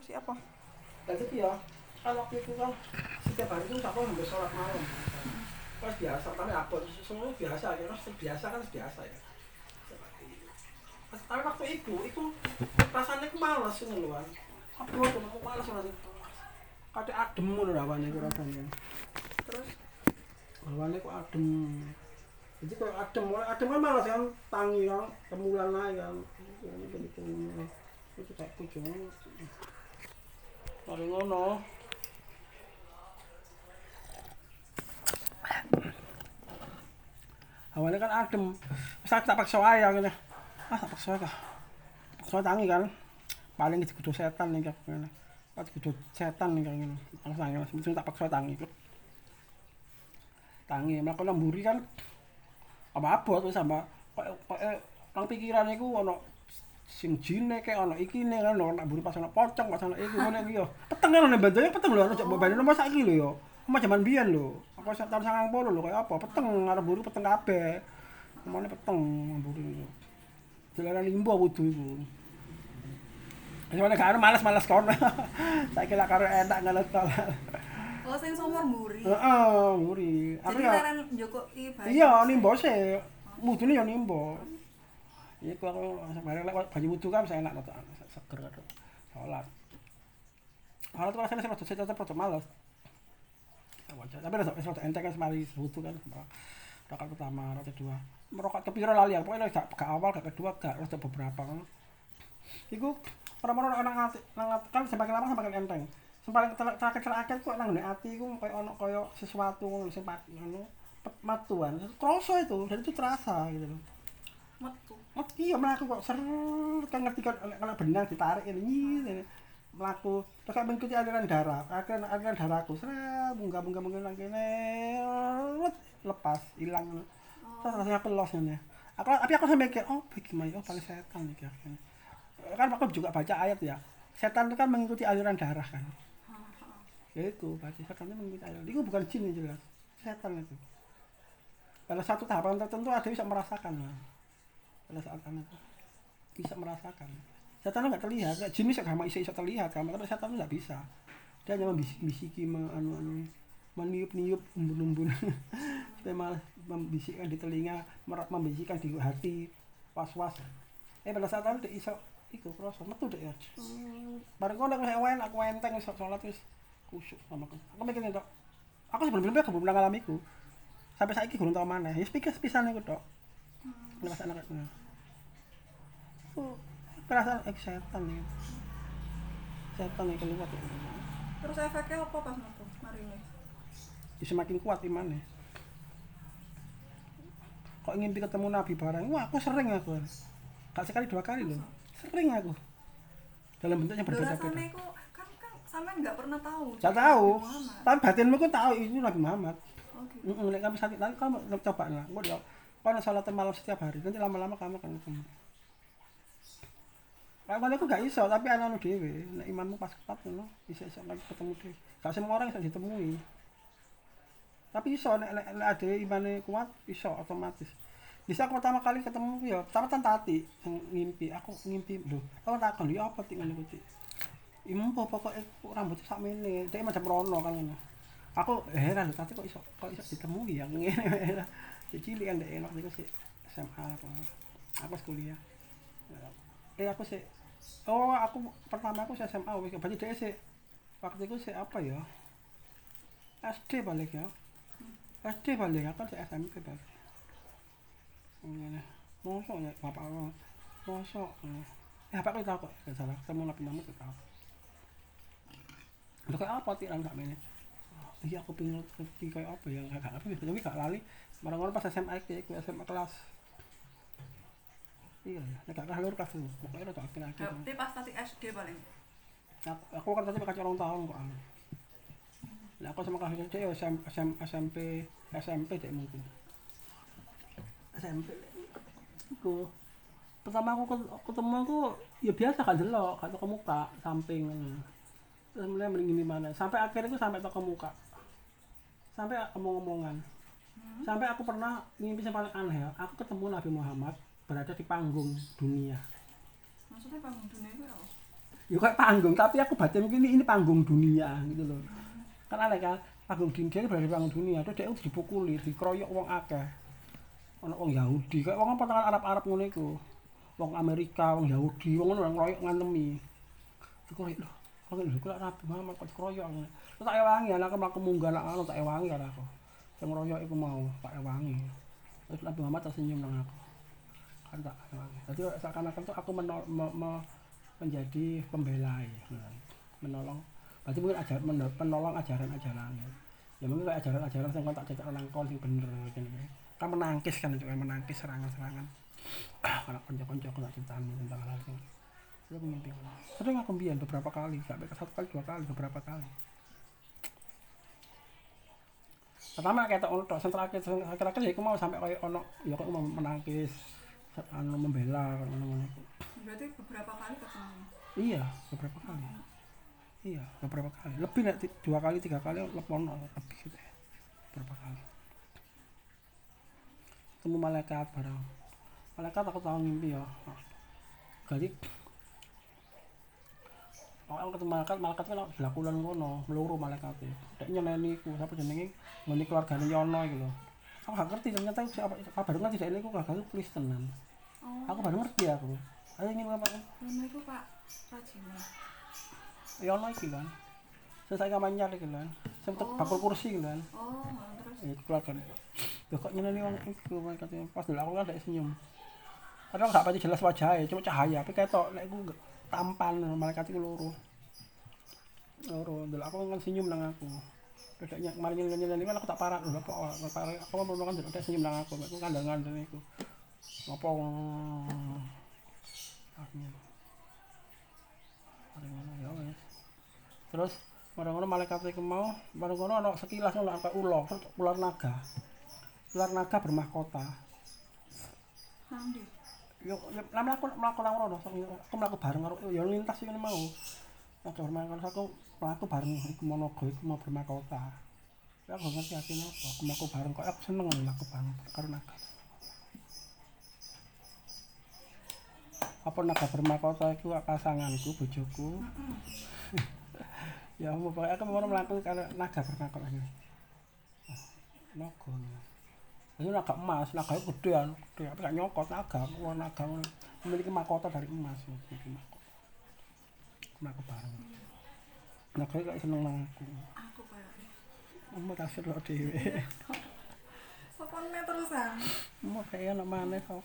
kasih apa? Dan itu ya kan waktu itu kan setiap hari itu aku hampir sholat malam. Pas biasa tapi apa semuanya biasa ya. Kan biasa kan biasa ya. Tapi waktu itu itu rasanya aku malas sih ngeluhan apa tuh aku malas rasanya kata adem ngono rawane itu rasanya. Terus rawane kok adem. Jadi kalau adem adem kan malas kan tangi kan kemulan aja kan. Ini begitu itu kayak kucing Mari ngono. Awalnya kan adem. Saya tak paksa aja gitu. Ah tak paksa kah. Paksa tangi kan. Paling itu kudu setan nih kan. Pas kudu setan nih kan. Langsung tangi langsung tak paksa tangi. Tangi, melakukan lemburi kan. Apa apa tuh sama. Kayak kayak nang pikiran iku ono sing jine kayak ono ikine kan ono nak buri pas ono pocong pas ono iku ngono iki yo. Peteng kan ono bantunya peteng lho ono cek mbok nomor saiki lho yo. Sama jaman biyen lho. Aku sak tahun 90 lho kayak apa peteng arep buru peteng kabeh. Omone peteng buru iku. Jalanan limbo wudu iku. Soalnya karo malas-malas kono. Saiki lah karo enak ngelet oh sing sumur mburi Heeh, mburi. Aku jadi ya leren njoko i bayi Iya, nimbo sih. Mudune ya nimbo. Iku aku sebenarnya lek banyu wudu kan saya enak to seger kan. Salat. Salat tuh rasanya saya tetap wajar. Tapi rasa rasa enteng kan semari wudu kan. Rakaat pertama, rakaat kedua. Merokat kepiro lali ya. Pokoknya gak, gak awal, gak kedua, gak rasa beberapa kan. Iku orang-orang orang ngati, nang kan semakin lama semakin enteng. Semakin terakhir terakhir kok nang ndek ati iku koyo ono koyo sesuatu ngono sing ngono matuan. Kroso itu, dan itu terasa gitu loh. Metu. Oh iya melaku kok ser kan ngerti kan kalau benang ditarik ini ini melaku terus kan mengikuti aliran darah aliran aliran darahku seret bunga bunga bunga nang let, lepas hilang terus rasanya pelos ini aku tapi aku sampai mikir oh bagaimana oh paling setan nih akhirnya kan aku juga baca ayat ya setan itu kan mengikuti aliran darah kan ya itu berarti setan itu mengikuti aliran itu bukan jin yang jelas setan itu pada satu tahapan tertentu ada bisa merasakan lah pada saat anak bisa merasakan. Setan nggak terlihat jin bisa sama bisa terlihat kan tapi setan nggak bisa. Dia hanya membisiki anu anu meniup niup umbun umbun supaya membisikkan di telinga mer- membisikkan di hati was was eh pada saat itu iso iku kroso metu deh ya. Bareng kono aku saya aku enteng wis sholat wis kusyuk sama aku. Aku mikirnya tok aku sebelum-sebelumnya aku belum pernah ngalami iku sampai saiki gurung tau mana ya pikir pisan iku tok lepas anak aku oh perasaan eh setan nih setan nih keluar ya. Terus efeknya apa pas metu mari ini. Ya, semakin kuat imannya. Kok ngimpi ketemu nabi bareng? Wah aku sering aku. Gak sekali dua kali loh. Sering aku. Dalam bentuknya berbeda-beda. kan kan sampean nggak pernah tahu. Gak tahu. Tapi batinmu ku tahu itu Nabi Muhammad. gitu. Heeh, nek kamu sakit nanti kamu coba lah. Engko ya kalau salat malam setiap hari, nanti lama-lama kamu akan ketemu. Kalau aku gak iso, tapi anu dhewe, nek imanmu pas kuat ngono, bisa iso lagi ketemu dhewe. Gak semua orang bisa ditemui. Tapi iso nek nek, nek ada imane kuat, iso otomatis. Bisa aku pertama kali ketemu ya, pertama tan tati ngimpi, aku ngimpi lho. Aku takon ya apa tik ngene ku tik. Imu apa pokoknya rambutnya sak mene, dia macam rono kan ngono. Aku heran tapi kok iso kok iso ditemui ya ngene. Ya cilik kan dek enak iku sih SMA. Aku wis kuliah. Eh aku sih Oh, aku pertama aku SMA wis berarti dia sih waktu itu sih apa ya? SD balik ya. SD balik aku sih SMP balik. Mosok ya bapak aku. Mosok. Eh apa aku tahu kok, gak salah. Ketemu Nabi Muhammad gak tahu. Lho kayak apa tiran sak mene? Iya aku pengen ngerti kayak apa ya, gak apa tapi gak lali. Barang-barang pas SMA aku SMA kelas Iya ya, nek gak lur. Pokoknya rada akhir-akhir. Tapi pas tadi SD paling Aku, aku kan tadi pakai orang tahun kok. anu. Nah, aku sama kelas SD ya SM, SM, SMP SMP deh mungkin. SMP. Iku. Pertama aku ket- ketemu aku ya biasa kan delok, kan ke muka samping. Terus mulai mending mana. Sampai akhirnya aku sampai ke muka. Sampai omong-omongan. Sampai aku pernah mimpi yang paling aneh ya. Aku ketemu Nabi Muhammad berada di panggung dunia. maksudnya panggung dunia itu apa? Ya kayak panggung tapi aku batin ini ini panggung dunia gitu loh. Kan aneh kan panggung dunia dia berada di panggung dunia terus dia itu dipukuli dikeroyok wong akeh. Ono wong Yahudi kayak wong apa tangan Arab-Arab ngono iku? Wong Amerika wong Yahudi wong ngono ngeroyok ngantemi. Dikeroyok lho kalau lho kok rapi mama kok dikeroyok terus tak ewangi anakku mlaku munggah nak anu tak ewangi karo aku. Sing ngeroyok iku mau tak ewangi. Terus Nabi Muhammad tersenyum nang aku kan tak jadi seakan-akan tuh aku menol, me- me- menjadi pembela ya menolong. Berarti mungkin ajar men- penolong ajaran-ajaran. Ya mungkin kayak ajaran-ajaran yang tak cecak nang kon sing bener gitu kan. Menangkis kan kan menangkis serangan-serangan. Karena konco-konco aku tak ceritani tentang hal itu itu mimpi. Sering aku mbiyen beberapa kali sampai ke satu kali dua kali beberapa kali. Pertama kayak tak sing terakhir sing akhir-akhir ya aku mau sampai kayak ono ya aku mau menangkis anu membela ngono-ngono berarti beberapa kali ketemu Iya, beberapa kali. Iya, beberapa kali. Lebih nek dua kali, tiga kali lepon lebih gitu ya. Beberapa kali. Ketemu malaikat bareng. Malaikat aku tahu mimpi ya. Jadi Aku ketemu malaikat, malaikat kan di lakulan ngono, meluru malaikat e. Dek nyeneni ku, sapa jenenge? Ngene keluargane Yono iki lho. Aku gak ngerti ternyata siapa kabar ngerti dek niku kagak Kristen. oh Aku baru ngerti aku. Ayo ini apa? Yono itu pak Rajina Yono iki kan. Sing saya manyar iki kan. Tek Oh. bakul kursi kan. oh terus Ya keluarga. Ya kok nyeneni wong iku katanya pas dulu aku kan ada senyum. Padahal gak pati jelas wajahnya, cuma cahaya. Tapi ketok nek iku tampan malaikat iku loro. Loro, dulu aku kan senyum nang aku. Bedanya kemarin nyeneni kan aku tak parah lho apa apa parah aku mau kan ada senyum nang aku. Aku kandang-kandang iku. Apa Akhirnya. Mari ngono. Terus ngono-ngono malaikat iku mau, mari ngono ana sekilas ngono kayak ular, ular naga. Ular naga bermahkota. Yo mlaku nang rono, aku mlaku bareng karo yo lintas iki mau. Naga bermahkota aku mlaku bareng iku monogo iku mau bermahkota. Ya aku ngerti asine apa, aku mlaku bareng kok aku seneng mlaku bareng karo naga. Apa naga bermahkota iku pasanganku, bojoku. ya mau pokoknya aku mau melakukan kalau naga bermahkota ini. Naga ini. Naga emas naga itu gede kan gede. Tapi gak nyokot naga wah naga memiliki mahkota dari emas memiliki mahkota naga bareng. Naga itu kayak seneng nang aku. Aku kayak mau kasih lo dewe Pokoknya terusan. Mau kayak anak mana kok